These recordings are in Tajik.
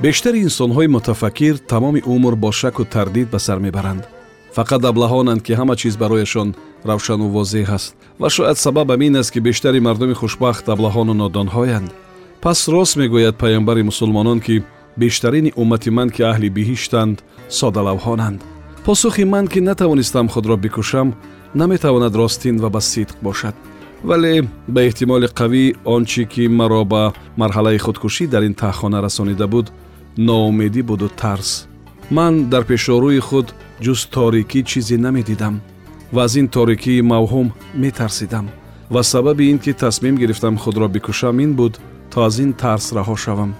бештари инсонҳои мутафаккир тамоми умр бо шаку тардид ба сар мебаранд. Фақат аблаҳонанд ки ҳама чиз барояшон равшану возеҳ аст. Ва шояд сабаб амин аст ки бештари мардуми хушбахт аблаҳону нодонҳоянд. Пас рост мегӯяд паямбари мусулмонон ки бештарини уммати ман ки аҳли биҳиштанд содалавҳонанд. Посухи ман ки натавонистам худро бикушам наметавонад ростин ва ба сидқ бошад. Вале ба эҳтимоли қавӣ он чи ки маро ба марҳалаи худкушӣ дар ин таҳхона расонида буд ноумедӣ буду тарс ман дар пешорӯи худ ҷуз торикӣ чизе намедидам ва аз ин торикии мавҳум метарсидам ва сабаби ин ки тасмим гирифтам худро бикушам ин буд то аз ин тарс раҳо шавам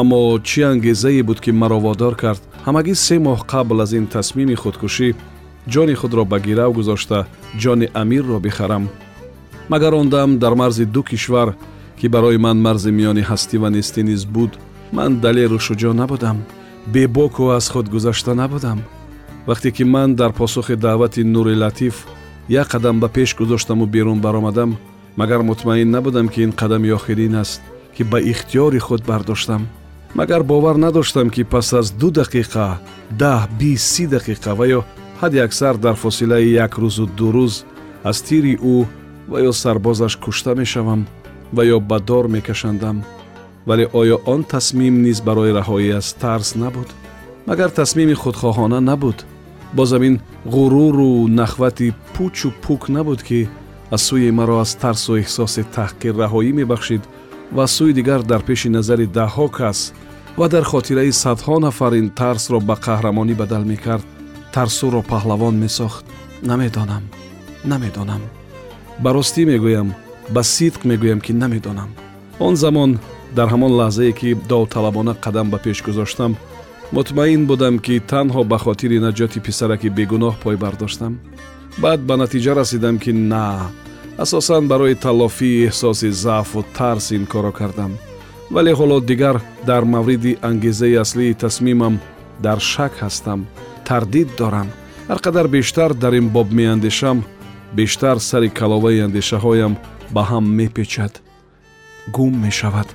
аммо чӣ ангезае буд ки маро водор кард ҳамагӣ се моҳ қабл аз ин тасмими худкушӣ ҷони худро ба гирав гузошта ҷони амирро бихарам магар он дам дар марзи ду кишвар ки барои ман марзи миёни ҳастӣ ва нестӣ низ буд ман далеру шуҷоъ набудам бебоку аз худ гузашта набудам. Вақте ки ман дар посухи даъвати нури латиф як қадам ба пеш гузоштаму берун баромадам магар мутмаин набудам ки ин қадами охирин аст ки ба ихтиёри худ бардоштам. Магар бовар надоштам ки пас аз ду дақиқа даҳ бист си дақиқа ва ё ҳадди аксар дар фосилаи як рӯзу ду рӯз аз тири ӯ ва ё сарбозаш кушта мешавам ва ё ба дор мекашандам вале оё он тасмим низ барои раҳоӣ аз тарс набуд? Магар тасмими худхоҳона набуд бозам ин ғуруру нахвати пучу пук набуд ки аз сӯи маро аз тарсу эҳсоси таҳқир раҳоӣ мебахшид ва аз сӯи дигар дар пеши назари даҳҳо кас ва дар хотираи садҳо нафар ин тарсро ба қаҳрамонӣ бадал мекард тарсуро паҳлавон месохт. Намедонам намедонам ба ростӣ мегӯям ба сидқ мегӯям ки намедонам он замон дар ҳамон лаҳзае ки довталабона қадам ба пеш гузоштам мутмаин будам ки танҳо ба хотири наҷоти писараки бегуноҳ пой бардоштам. Баъд ба натиҷа расидам ки на асосан барои талофии эҳсоси заъфу тарс ин корро кардам. Вале ҳоло дигар дар мавриди ангезаи аслии тасмимам дар шак ҳастам. Тардид дорам. Ҳар қадар бештар дар ин боб меандешам бештар сари каловаи андешаҳоям ба ҳам мепечад. Гум мешавад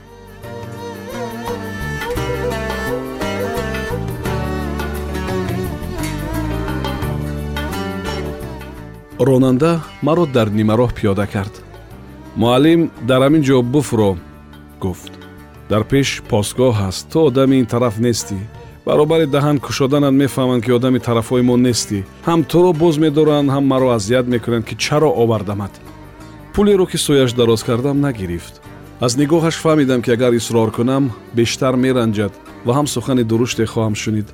ронанда маро дар нимароҳ пиёда кард муаллим дар ҳамин ҷо буфро гуфт дар пеш посгоҳ ҳаст ту одами ин тараф нестӣ баробари даҳан кушоданат мефаҳманд ки одами тарафҳои мо нестӣ ҳам туро боз медоранд ҳам маро азият мекунанд ки чаро овардамат пулеро ки сояш дароз кардам нагирифт аз нигоҳаш фаҳмидам ки агар исрор кунам бештар меранҷад ва ҳам сухани дуруште хоҳам шунид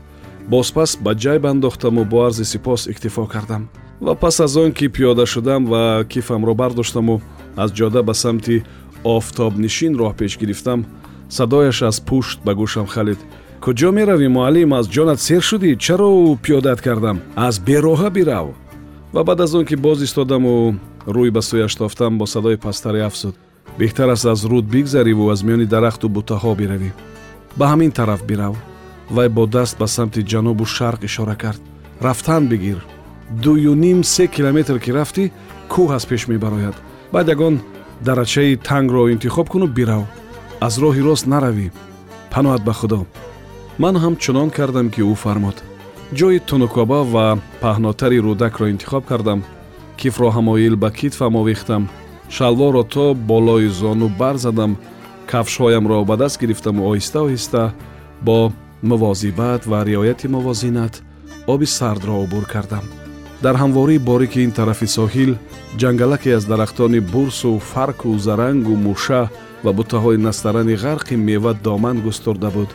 бозпас ба ҷайб андохтаму бо арзи сипос иктифо кардам ва пас аз он ки пиёда шудам ва кифамро бардоштаму аз ҷода ба самти офтобнишин роҳ пеш гирифтам. Садояш аз пушт ба гӯшам халид. Куҷо меравӣ муаллим? Аз ҷонат сер шудӣ? Чаро пиёдат кардам? Аз бероҳа бирав. Ва баъд аз он ки боз истодаму рӯй ба сӯяш тофтам бо садои пастаре афзуд. Беҳтар аст аз руд бигзариву аз миёни дарахту бутаҳо биравӣ. Ба ҳамин тараф бирав. Вай бо даст ба самти ҷанубу шарқ ишора кард. Рафтан бигир дуюним се километр ки рафтӣ кӯҳ аз пеш мебарояд. Баъд ягон дарачаи тангро интихоб куну бирав. Аз роҳи рост наравӣ. Паноат ба худо. Ман ҳам чунон кардам ки ӯ фармод. Ҷои тунукоба ва паҳнотари рӯдакро интихоб кардам. Кифро ҳамоил ба китфам овехтам. Шалворро то болои зону бар задам. Кафшҳоямро ба даст гирифтаму оҳиста оҳиста бо мувозибат ва риояти мувозинат оби сардро убур кардам дар ҳамвории борики ин тарафи соҳил ҷангалаке аз дарахтони бурсу фарку зарангу муша ва бутаҳои настарани ғарқи мева доман густурда буд.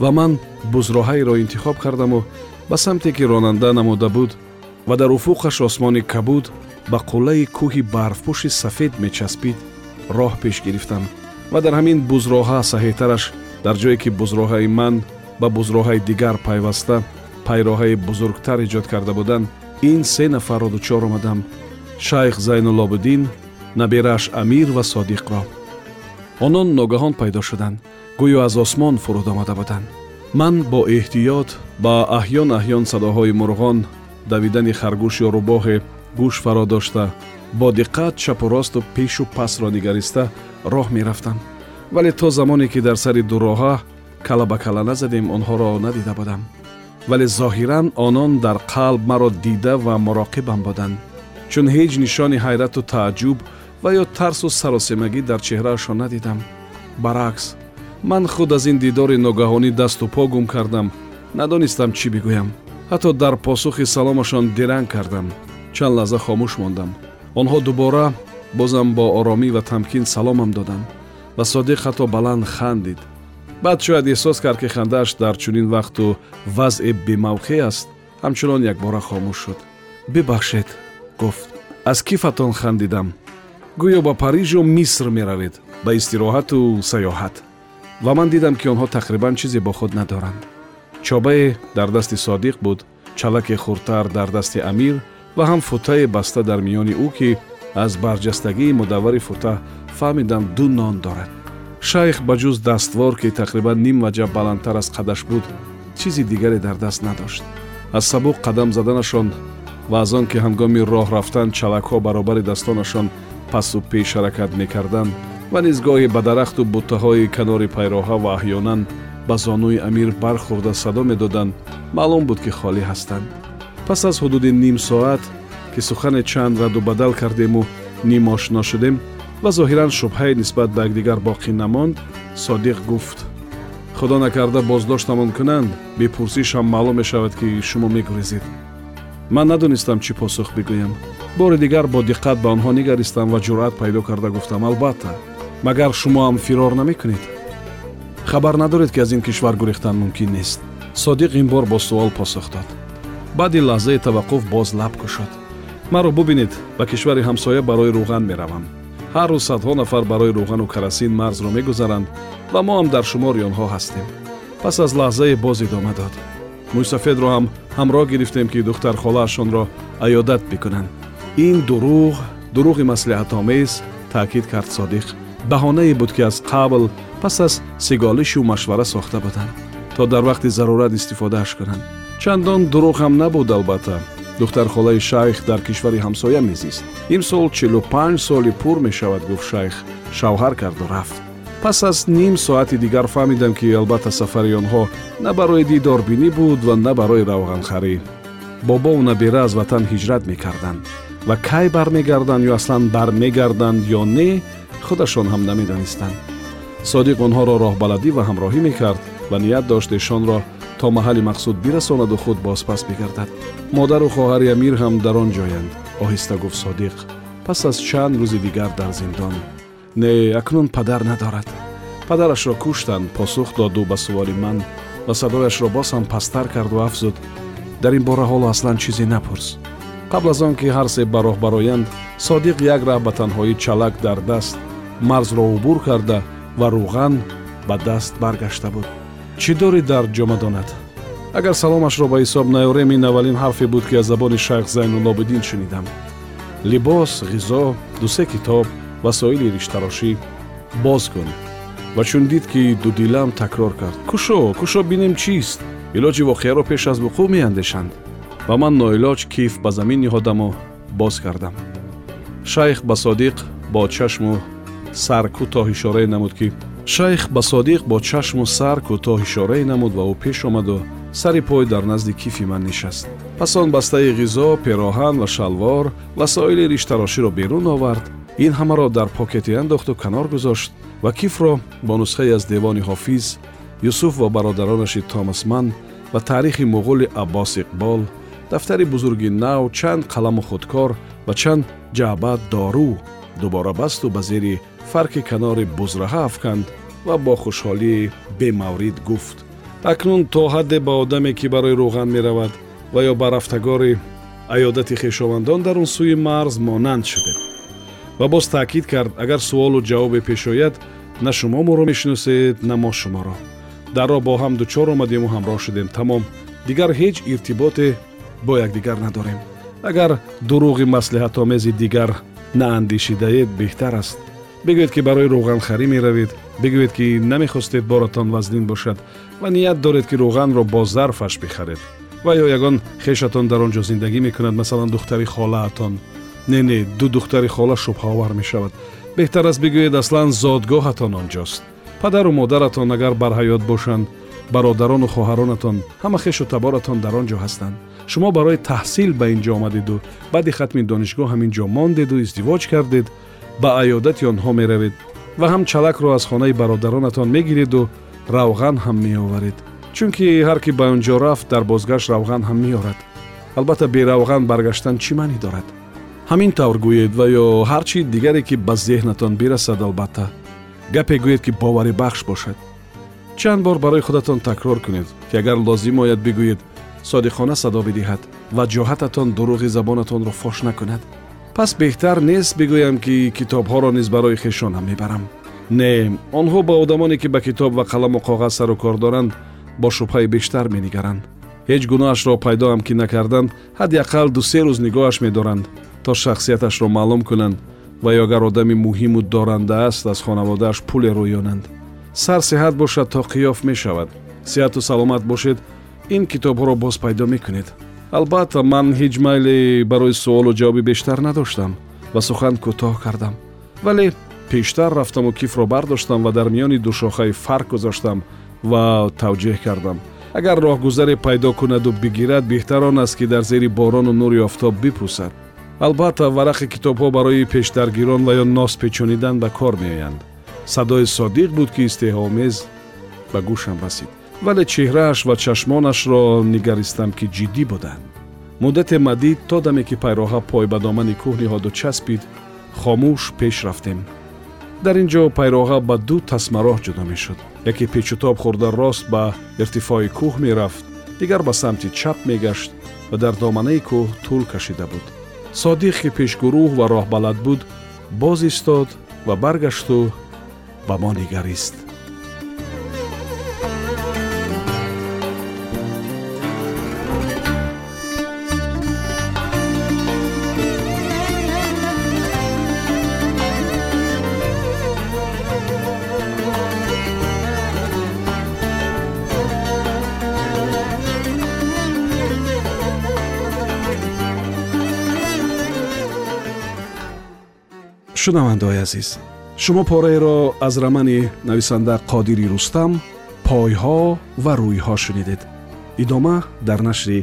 Ва ман бузроҳаеро интихоб кардаму ба самте ки ронанда намуда буд ва дар уфуқаш осмони кабуд ба қуллаи кӯҳи барфпӯши сафед мечаспид роҳ пеш гирифтам ва дар ҳамин бузроҳа саҳетараш дар ҷое ки бузроҳаи ман ба бузроҳаи дигар пайваста пайроҳаи бузургтар эҷод карда буданд ин се нафарро дучор омадам. Шайх зайнулобуддин наберааш амир ва содиқро онон ногаҳон пайдо шуданд. Гӯё аз осмон фуруд омада буданд. Ман бо эҳтиёт ба аҳён аҳён садоҳои мурғон давидани харгӯш ё рӯбоҳе гӯш фаро дошта бо диққат чапу росту пешу пасро нигариста роҳ мерафтам. Вале то замоне ки дар сари дуроҳа кала ба кала назадем онҳоро надида будам вале зоҳиран онон дар қалб маро дида ва муроқибам буданд. Чун ҳеҷ нишони ҳайрату тааҷҷуб ва ё тарсу саросемагӣ дар чеҳраашон надидам. Баръакс ман худ аз ин дидори ногаҳонӣ дасту по гум кардам. Надонистам чӣ бигӯям. Ҳатто дар посухи саломашон диранг кардам. Чанд лаҳза хомӯш мондам. Онҳо дубора бозам бо оромӣ ва тамкин саломам доданд ва содиқ ҳатто баланд хандид баъд шояд эҳсос кард ки хандааш дар чунин вақту вазъи бемавқеъ аст. Ҳамчунон якбора хомӯш шуд. Бибахшед гуфт. Аз кифатон хандидам? Гӯё ба парижу миср меравед ба истироҳату саёҳат ва ман дидам ки онҳо тақрибан чизе бо худ надоранд. Чобае дар дасти содиқ буд чалаке хурдтар дар дасти амир ва ҳам футае баста дар миёни ӯ ки аз барҷастагии мудаввари фута фаҳмидам ду нон дорад шайх ба ҷуз даствор ки тақрибан ним ваҷа баландтар аз қадаш буд чизи дигаре дар даст надошт. Аз сабук қадам заданашон ва аз он ки ҳангоми роҳ рафтан чалакҳо баробари дастонашон пасу пеш ҳаракат мекарданд ва низ гоҳе ба дарахту буттаҳои канори пайроҳа ва аҳёнан ба зонуи амир бархӯрда садо медоданд маълум буд ки холӣ ҳастанд. Пас аз ҳудуди ним соат ки сухане чанд раду бадал кардему ним ошно шудем ва зоҳиран шубҳае нисбат ба якдигар боқӣ намонд содиқ гуфт. Худо накарда боздоштамон кунанд бепурсишам маълум мешавад ки шумо мегурезед ман надонистам чӣ посух бигӯям бори дигар бо диққат ба онҳо нигаристам ва ҷуръат пайдо карда гуфтам. Албатта магар шумоам фирор намекунед. Хабар надоред ки аз ин кишвар гурехтан мумкин нест содиқ ин бор бо суол посух дод. Баъди лаҳзаи таваққуф боз лаб кушод. Маро бубинед ба кишвари ҳамсоя барои рӯған меравам ҳар рӯз садҳо нафар барои рӯғану карасин марзро мегузаранд ва мо ҳам дар шумори онҳо ҳастем. пас аз лаҳзае боз идома дод. мӯйсафедро ҳам ҳамроҳ гирифтем ки духтархолаашонро аёдат бикунанд. ин дурӯғ дурӯғи маслиҳатомез таъкид кард содиқ. баҳонае буд ки аз қабл пас аз сиголишу машвара сохта буданд. то дар вақти зарурат истифодааш кунанд. чандон дурӯғ ҳам набуд албатта духтархолаи шайх дар кишвари ҳамсоя мезист. Имсол чилу панҷ соли пур мешавад гуфт шайх. Шавҳар карду рафт. Пас аз ним соати дигар фаҳмидам ки албатта сафари онҳо на барои дидорбинӣ буд ва на барои равғанхарӣ. Бобову набера аз ватан ҳиҷрат мекарданд. Ва кай бармегарданд ё аслан бармегарданд ё не худашон ҳам намедонистанд содиқ онҳоро роҳбаладӣ ва ҳамроҳӣ мекард ва ният дошт эшонро то маҳалли мақсуд бирасонаду худ бозпас бигардад. Модару хоҳари амир ҳам дар он ҷоянд. Оҳиста гуфт содиқ. Пас аз чанд рӯзи дигар дар зиндон. Не акнун падар надорад. Падарашро куштанд посух доду ба суоли ман ва садояшро боз ҳам пасттар карду афзуд. Дар ин бора ҳоло аслан чизе напурс. Қабл аз он ки ҳар се ба роҳ бароянд содиқ як раҳ ба танҳоӣ чалак дар даст. Марзро убур карда ва рӯған ба даст баргашта буд чӣ дорӣ дар ҷомадонат? Агар саломашро ба ҳисоб наёрем ин аввалин ҳарфе буд ки аз забони шайх зайнулобиддин шунидам. Либос ғизо дусе китоб васоили риштарошӣ. Боз кун. Ва чун дид ки дудилам такрор кард. Кушо кушо бинем чист? Илоҷи воқеаро пеш аз вуқӯъ меандешанд. Ва ман ноилоҷ киф ба замин ниҳодаму боз кардам шайх ба содиқ бо чашму сар кӯтоҳ ишорае намуд ки шайх ба содиқ бо чашму сар кӯтоҳ ишорае намуд ва ӯ пеш омаду сари пой дар назди кифи ман нишаст. Пас он бастаи ғизо пироҳан ва шалвор васоили риштароширо берун овард. Ин ҳамаро дар покете андохту канор гузошт ва кифро бо нусхае аз девони ҳофиз юсуф ва бародаронаши томас ман ва таърихи муғули аббос иқбол дафтари бузурги нав чанд қаламу худкор ва чанд ҷаъба дору дубора басту ба зери фарки канори бузраҳа афканд ва бо хушҳолии бемаврид гуфт. Акнун то ҳадде ба одаме ки барои рӯған меравад ва ё ба рафтагори аёдати хешовандон дар он сӯи марз монанд шудем ва боз таъкид кард агар суолу ҷавобе пеш ояд на шумо моро мешиносед на мо шуморо. Дар роҳ бо ҳам дучор омадему ҳамроҳ шудем. Тамом дигар ҳеҷ иртиботе бо якдигар надорем. Агар дурӯғи маслиҳатомези дигар наандешидаед беҳтар аст. Бигӯед ки барои рӯғанхарӣ меравед бигӯед ки намехостед боратон вазнин бошад ва ният доред ки рӯғанро бо зарфаш бихаред. Ва ё ягон хешатон дар он ҷо зиндагӣ мекунад масалан духтари холаатон. Не не ду духтари хола шубҳаовар мешавад. Беҳтар аст бигӯед аслан зодгоҳатон он ҷост падару модаратон агар бар ҳаёт бошанд бародарону хоҳаронатон ҳама хешу таборатон дар он ҷо ҳастанд. Шумо барои таҳсил ба ин ҷо омадеду. Баъди хатми донишгоҳ ҳамин ҷо мондеду издивоҷ кардед ба аёдати онҳо меравед ва ҳам чалакро аз хонаи бародаронатон мегиреду равған ҳам меоваред. Чунки ҳар ки ба он ҷо рафт дар бозгашт равған ҳам меорад. Албатта беравған баргаштан чӣ маънӣ дорад? Ҳамин тавр гӯед ва ё ҳар чи дигаре ки ба зеҳнатон бирасад албатта. Гапе гӯед ки боварибахш бошад чанд бор барои худатон такрор кунед ки агар лозим ояд бигӯед содиқона садо бидиҳад ваҷоҳататон дурӯғи забонатонро фош накунад. Пас беҳтар нест бигӯям ки китобҳоро низ барои хешонам мебарам. Не онҳо ба одамоне ки ба китоб ва қаламу коғаз сару кор доранд бо шубҳаи бештар менигаранд ҳеҷ гуноҳашро пайдоам ки накарданд ҳадди ақал дусе рӯз нигоҳаш медоранд то шахсияташро маълум кунанд ва ё агар одами муҳиму доранда аст аз хонаводааш пуле рӯёнанд сар сеҳат бошад то қиёф мешавад. Сеҳату саломат бошед ин китобҳоро боз пайдо мекунед. Албатта ман ҳеҷ майле барои суолу ҷавоби бештар надоштам ва сухан кӯтоҳ кардам. Вале пештар рафтаму кифро бардоштам ва дар миёни душохаи фарқ гузоштам ва тавҷеҳ кардам. Агар роҳгузаре пайдо кунаду бигирад беҳтар он аст ки дар зери борону нури офтоб бипӯсад. Албатта варақи китобҳо барои пештаргирон ва ё нос печонидан ба кор меоянд садои содиқ буд ки истеҳомез ба гӯшам расид. Вале чеҳрааш ва чашмонашро нигаристам ки ҷиддӣ буданд. Муддате мадид то даме ки пайроҳа пой ба домани кӯҳ ниҳоду часпид хомӯш пеш рафтем. Дар ин ҷо пайроҳа ба ду тасмароҳ ҷудо мешуд. Яке печутоб хӯрда рост ба иртифои кӯҳ мерафт дигар ба самти чап мегашт ва дар доманаи кӯҳ тӯл кашида буд. Содиқ ки пешгурӯҳ ва роҳбалад буд боз истод ва баргашту ба мо нигарист. Шунавандаои азиз шумо пораеро аз рамани нависанда қодири рустам пойҳо ва рӯйҳо шунидед. Идома дар нашри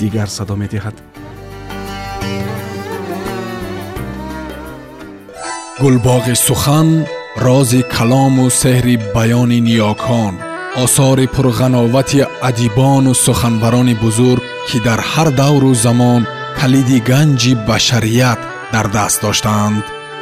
дигар садо медиҳад. Гулбоғи сухан рози калому сеҳри баёни ниёкон осори пурғановати адибону суханбарони бузург ки дар ҳар давру замон калиди ганҷи башарият дар даст доштаанд